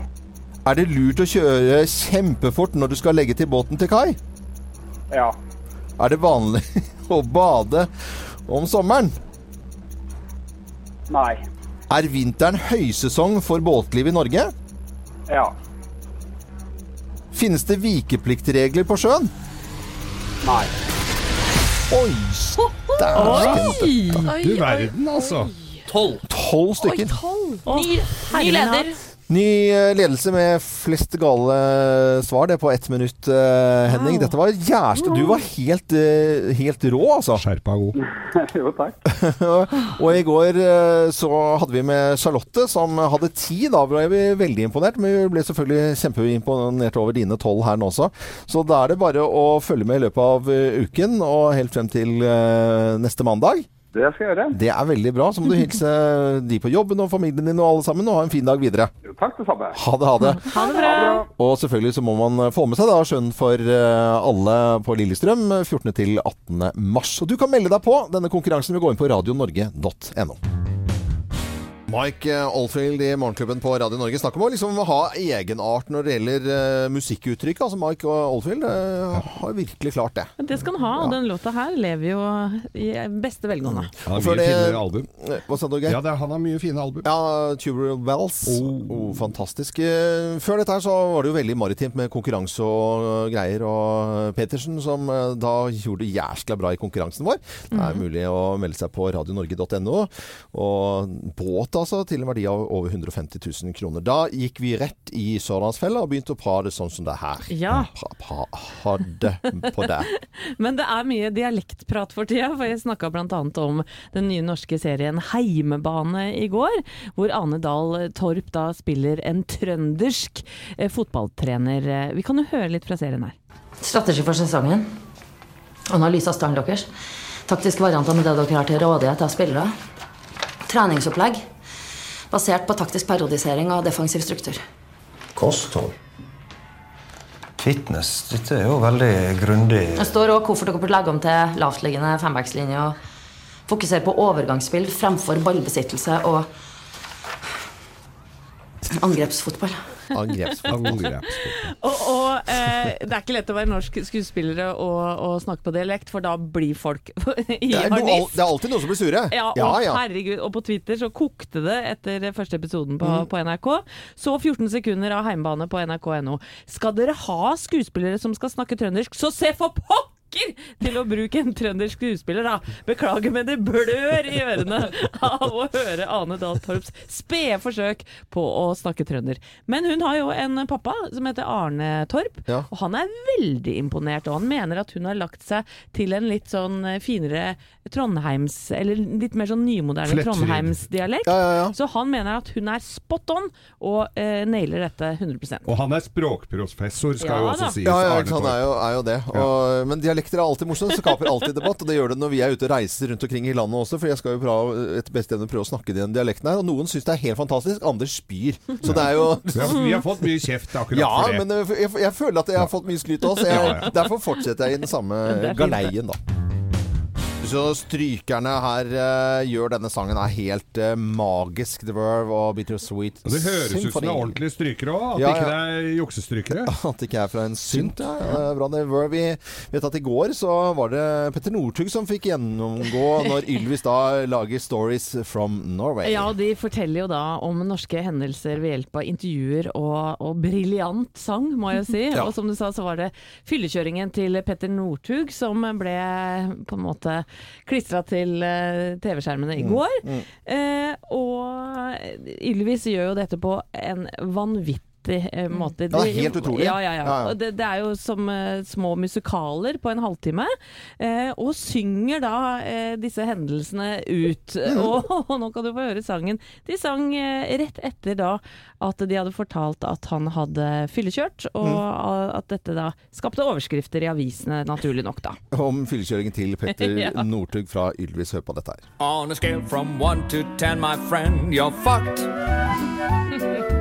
Er det lurt å kjøre kjempefort når du skal legge til båten til kai? Ja. Er det vanlig å bade om sommeren? Nei. Er vinteren høysesong for båtliv i Norge? Ja. Finnes det vikepliktregler på sjøen? Nei. Oi, dæven. Du verden, altså. Tolv stykker. Ny, ny leder. Ny eh, ledelse med flest gale svar. Det er på ett minutt, eh, Henning. Dette var jævlig Du var helt, eh, helt rå, altså. Skjerpa god. jo, takk. og i går eh, så hadde vi med Charlotte, som hadde ti. Da ble vi veldig imponert, men vi ble selvfølgelig kjempeimponert over dine tolv her nå også. Så da er det bare å følge med i løpet av eh, uken og helt frem til eh, neste mandag. Det skal jeg gjøre. Det er veldig bra. Så må du hilse de på jobben og familien din og alle sammen, og ha en fin dag videre. Takk det samme. Ha det, ha det. Ha det bra. Og selvfølgelig så må man få med seg da skjønn for eh, alle på Lillestrøm 14. til 18. mars. Og du kan melde deg på denne konkurransen ved å gå inn på radionorge.no. Mike Oldfield i Morgenklubben på Radio Norge. Snakk om å liksom ha egenart når det gjelder uh, musikkuttrykk. Altså Mike Oldfield uh, har virkelig klart det. Det skal han ha, og den låta her lever jo i beste velgående. Han har mye det- finere album. Eh, Hva sa du, Geir? Ja, det, er- han har mye fine album. Ja, Tubular Bells. Oh. fantastisk. Eh, Før dette her så var det jo veldig maritimt med konkurranse og greier. Og Petersen som da gjorde det jæskla bra i konkurransen vår. Det er mulig å melde seg på radionorge.no. Og båt altså til en verdi av over 150 000 kroner. Da gikk vi rett i Sørlandsfella og begynte å prate sånn som det her. Ja. Pra, hadde på det. Men det er mye dialektprat for tida, for jeg snakka bl.a. om den nye norske serien Heimebane i går, hvor Ane Dahl Torp da spiller en trøndersk eh, fotballtrener. Vi kan jo høre litt fra serien her. Strategi for sesongen. Analyse av standen deres. Taktiske varianter med det dere har til rådighet av spillere. Treningsopplegg basert på taktisk periodisering av defensiv struktur. Kosthold. Fitness. Dette er jo veldig grundig Det står òg hvorfor dere burde legge om til lavtliggende fembackslinje og fokusere på overgangsspill fremfor ballbesittelse og angrepsfotball. Angrepsfotball. Angrepsfotball. Og, og eh, det er ikke lett å være norsk skuespillere og, og snakke på dialekt, for da blir folk i Det er, noe, det er alltid noen som blir sure. Ja, og ja, ja. herregud. Og på Twitter så kokte det etter første episoden på, Mm. på NRK. Så 14 sekunder av heimebane på nrk.no. Skal dere ha skuespillere som skal snakke trøndersk, så se for pokker til å bruke en trøndersk skuespiller, da! Beklager, men det blør i ørene av å høre Ane Dahl Torps spede forsøk på å snakke trønder. Men hun har jo en pappa som heter Arne Torp, Ja. og han er veldig imponert. Og han mener at hun har lagt seg til en litt sånn finere Trondheims Eller litt mer sånn nymoderne. Trondheimsdialekt. Ja, ja, ja. Så han mener at hun er spot on og eh, nailer dette 100 Og han er språkprofessor, skal Ja jo også sies. Ja, han er jo, er jo det. Og, Men dialekter er alltid morsomt. Skaper alltid debatt. Og det gjør det når vi er ute og reiser rundt omkring i landet også. For jeg skal jo prøve, etter beste evne prøve å snakke den dialekten her. Og noen syns det er helt fantastisk, andre spyr. Så det er jo Vi har, vi har fått mye kjeft akkurat Ja, for det. Ja, men jeg, jeg, jeg føler at jeg har fått mye skryt også. Jeg, Ja, ja. Derfor fortsetter jeg i den samme galeien, da. Syns jo strykerne her uh, gjør denne sangen er helt uh, magisk. The Verve og Bittersweet Symphony. det høres ut som det er ordentlige strykere òg, at Ja, ikke ja. det er juksestrykere. At det ikke er fra en synt. Ja. Bra det Verve. Vi vet at i går så var det Petter Northug som fikk gjennomgå når Ylvis da lager 'Stories from Norway'. Ja, de forteller jo da om norske hendelser ved hjelp av intervjuer og, og briljant sang, må jeg si. Ja. Og som du sa, så var det fyllekjøringen til Petter Northug som ble på en måte klistra til eh, TV-skjermene i går. Eh, og Ylvis gjør jo dette på en vanvittig eh, måte. Ja, det er helt utrolig. Ja, ja, ja. Det, det er jo som eh, små musikaler på en halvtime. Eh, og synger da eh, disse hendelsene ut. Mm. Og, og nå kan du få høre sangen. De sang eh, rett etter da at de hadde fortalt at han hadde fyllekjørt, og Mm. at dette da skapte overskrifter i avisene, naturlig nok, da. Om fyllekjøringen til Petter Ja. Northug fra Ylvis. Hør på dette her. On a scale from 1 to 10, my friend, you're fucked.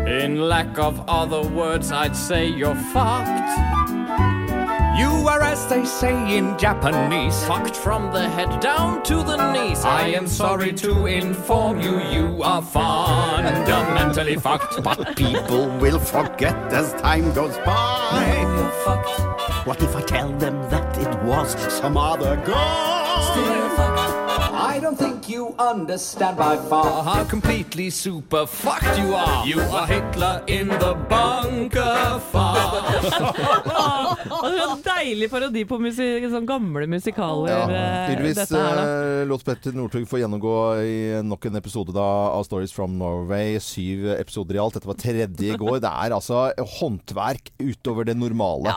In lack of other words, I'd say you're fucked. You are, as they say in Japanese, fucked from the head down to the knees. I am sorry to inform you, you are fundamentally fucked. But people will forget as time goes by. You're fucked. What if I tell them that it was some other guy? I don't think you understand by far how completely super fucked you are. You are Hitler in the bunker far. Det en deilig parodi på musik sånn gamle musikaler, Ja, Ylvis uh, her, da. eh, lot Petter Northug få gjennomgå i nok en episode da, av Stories from Norway. Syv episoder i alt. Dette var tredje i går. Det er altså håndverk utover det normale.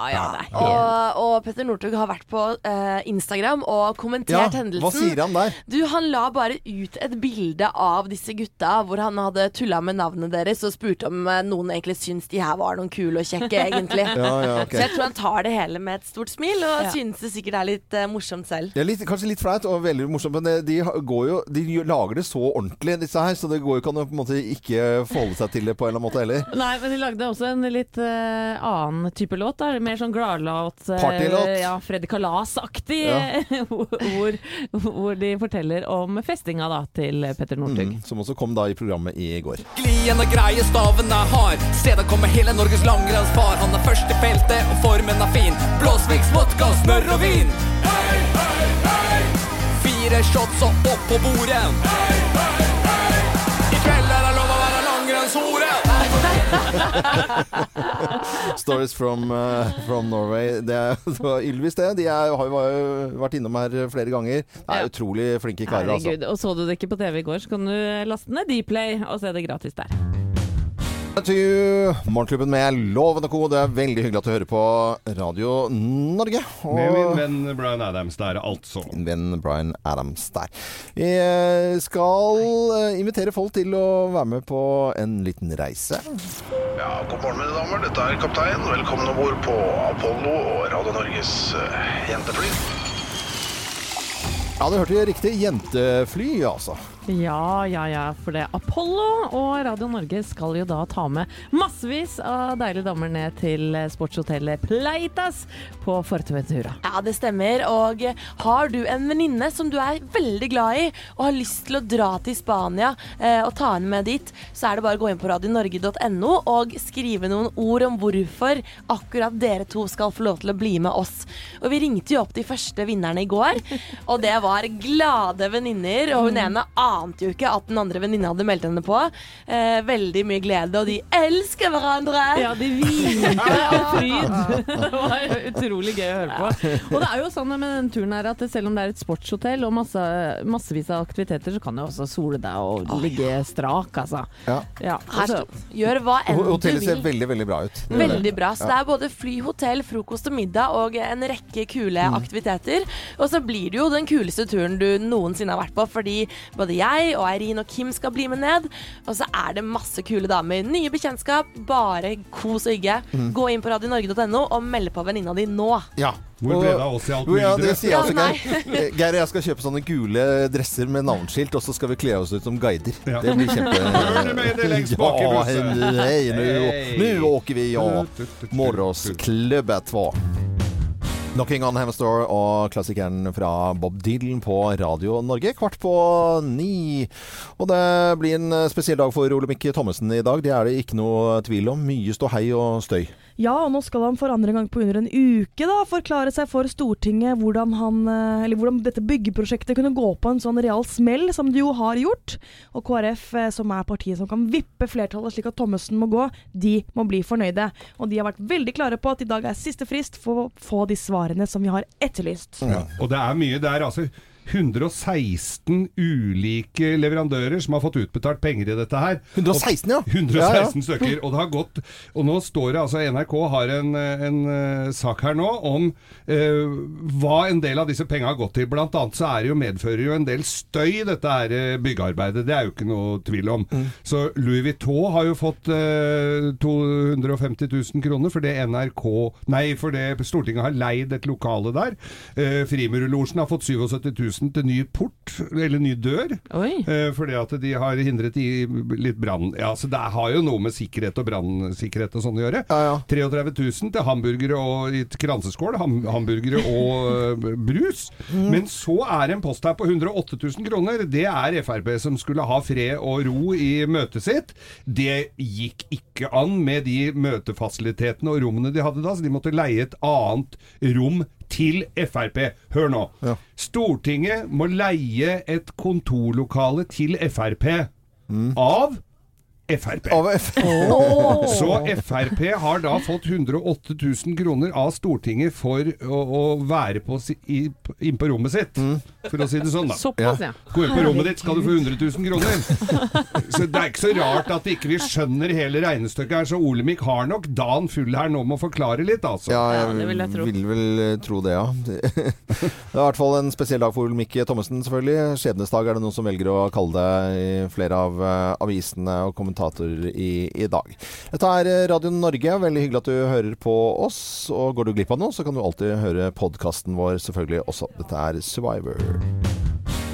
Og, og Petter Northug har vært på uh, Instagram og kommentert Ja, hendelsen. hva sier han der? Du, Han la bare ut et bilde av disse gutta hvor han hadde tulla med navnet deres og spurte om eh, noen egentlig syns de her var noen kule og kjekke, egentlig. Ja, ja, okay. Så jeg tror han tar det hele med et stort smil, og Ja. synes det sikkert er litt uh, morsomt selv. Det er litt, kanskje litt flaut og veldig morsomt, men de, går jo, de lager det så ordentlig, disse her, så det går jo ikke an å på en måte ikke forholde seg til det på en eller annen måte heller. Nei, men de lagde også en litt uh, annen type låt. Da. Mer sånn gladlåt. eh, Partylåt. Ja, Freddy Kalas-aktig. Ja. hvor, hvor de forteller om festinga da, til Petter Northug. Mm, som også kom da i programmet i går. Glien og greie staven er hard. Se, da kommer hele Norges langrennsfar. Han er først i feltet, og formen er fin. Blåsviks vodka, smør og vin. Fire shots og opp på bordet. I kveld er det lov å være langrennshore. Stories from, uh, from Norway. Det, er- det var Ylvis, det. De er, har jo vært innom her flere ganger. Det er utrolig flinke karer, altså. Og Så du det ikke på TV i går, så kan du laste ned Dplay og se det gratis der. Til Morgenklubben med Loven og Co. Det er veldig hyggelig at du hører på Radio Norge. Og Med min venn Bryan Adams der, altså. Min venn Bryan Adams der. Vi eh, skal eh, invitere folk til å være med på en liten reise. Ja, god morgen, mine damer. Dette er kaptein. Velkommen om bord på Apollo og Radio Norges eh, jentefly. Ja, du hørte riktig. Jentefly, altså. Ja, ja, ja. For det er Apollo og Radio Norge skal jo da ta med massevis av deilige damer ned til sportshotellet Pleitas på Forteventura. Ja, det stemmer. Og har du en venninne som du er veldig glad i, og har lyst til å dra til Spania eh, og ta henne med dit, så er det bare å gå inn på radionorge.no og skrive noen ord om hvorfor akkurat dere to skal få lov til å bli med oss. Og vi ringte jo opp de første vinnerne i går, og det var glade venninner. Og hun ene ante jo ikke at den andre venninna hadde meldt henne på. Eh, veldig mye glede, og de elsker hverandre. Ja, de hvinte av fryd. Det var utrolig gøy å høre på. Og det er jo sånn med den turen her at selv om det er et sportshotell og masse, massevis av aktiviteter, så kan du også sole deg og ligge strak, altså. Ja. Ja, Her altså, Gjør hva enn du vil. Hotellet ser veldig, veldig bra ut. Veldig bra. Så det er både fly, hotell, frokost og middag og en rekke kule Mm. aktiviteter. Og så blir det jo den kuleste turen du noensinne har vært på, fordi både jeg og Eirin og Kim skal bli med ned. Og så er det masse kule damer. Nye bekjentskap. Bare kos og hygge. Mm. Gå inn på radionorge.no og meld på venninna di nå. Ja. Hvor ble det av oss i alt ja, det sier jeg også, Ja, Geir. Eh, Geir og jeg skal kjøpe sånne gule dresser med navnskilt, og så skal vi kle oss ut som guider. Ja. Det blir kjempe... Hør med det lengst bak i Ja, bussen? hei, nu, Hei. nu åker vi, ja. Morgonsklubben 2. Knocking on Door og klassikeren fra Bob Dylan på Radio Norge. Kvart på ni. Og det blir en spesiell dag for Olemic Thommessen i dag. Det er det ikke noe tvil om. Mye ståhei og støy. Ja, og nå skal han for andre gang på under en uke da, forklare seg for Stortinget hvordan, han, eh, eller hvordan dette byggeprosjektet kunne gå på en sånn real smell, som det jo har gjort. Og KrF, eh, som er partiet som kan vippe flertallet slik at Thommessen må gå, de må bli fornøyde. Og de har vært veldig klare på at i dag er siste frist for å få de svarene som vi har etterlyst. Ja. Og det er mye der, altså. 116 ulike leverandører som har fått utbetalt penger i dette her. 116, ja. 116 Ja, ja. stykker. Og det har gått Og nå står det altså NRK har en, en eh, sak her nå om eh, hva en del av disse pengene har gått til. Blant annet så er det jo, medfører jo en del støy, dette her eh, byggearbeidet. Det er jo ikke noe tvil om. Mm. Så Louis Vuitton har jo fått eh, 250 000 kroner for det NRK Nei, for det Stortinget har leid et lokale der. Eh, Frimurlosjen har fått 77 000 til ny port, eller ny dør. Eh, fordi at de har hindret i litt brann. Ja, så det har jo noe med sikkerhet og brannsikkerhet og sånn å gjøre. 33 000 til hamburgere og i et kranseskål, ham, hamburgere og eh, brus. Men så er det en post her på 108 000 kroner. Det er Frp som skulle ha fred og ro i møtet sitt. Det gikk ikke an med de møtefasilitetene og rommene de hadde da, så de måtte leie et annet rom til Frp. Hør nå. Stortinget må leie et kontorlokale til Frp av Frp. Så Frp har da fått 108 000 kroner av Stortinget for å, å være på, si- inne inn på rommet sitt, for å si det sånn. da. Såpass, ja. Gå inn på rommet ditt, skal du få 100 000 kroner. Så det er ikke så rart at ikke vi skjønner hele regnestykket her. Så Olemic har nok dagen full her nå med å forklare litt, altså. Ja, jeg vil, vel eh, tro det, ja. Det er i hvert fall en spesiell dag for Olemic Thommessen, selvfølgelig. Skjebnesdag er det noen som velger å kalle det i flere av eh, avisene og kommentatorer i, i dag. Dette er eh, Radio Norge. Veldig hyggelig at du hører på oss. Og går du glipp av noe, så kan du alltid høre podkasten vår selvfølgelig også. Dette er Survivor.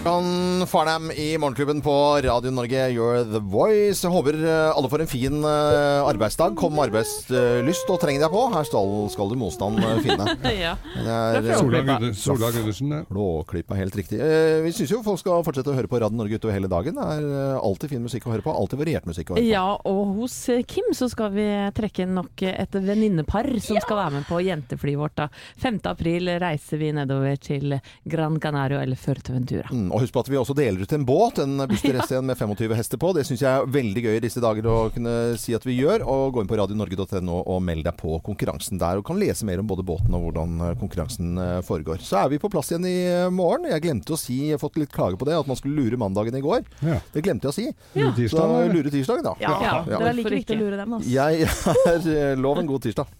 Jan Farnham i Morgenklubben på Radio Norge, You're the Voice. Jeg håper eh, alle får en fin eh, arbeidsdag. Kom med arbeidslyst og treng deg på. Her skal, skal du motstand eh, finne. Ja. Det er Sola Gunde- Sola Gundersen, det. Blåklippa, helt riktig. Vi syns jo folk skal fortsette å høre på Radio Norge utover hele dagen. Det er alltid fin musikk å høre på. Alltid variert musikk å høre på. Ja, og hos Kim så skal vi trekke inn nok et venninnepar som skal være med på jenteflyet vårt. da. 5. april reiser vi nedover til Gran Canario eller Førteventura. Mm, og husk på at vi også deler ut en båt, en Buster S1 med 25 hester på. Det syns jeg er veldig gøy i disse dager å kunne si at vi gjør. Og gå inn på radionorge.no og meld deg på konkurransen der. Og kan lese mer om både båten og hvordan eh, konkurransen eh, foregår. Så er vi på plass igjen i eh, morgen. Jeg glemte å si, jeg har fått litt klage på det, at man skulle lure mandagen i går. Ja. Det glemte jeg å si. Ja. Så lure tirsdagen, da. Ja, det er like viktig å lure dem, altså. Jeg er lov en god tirsdag.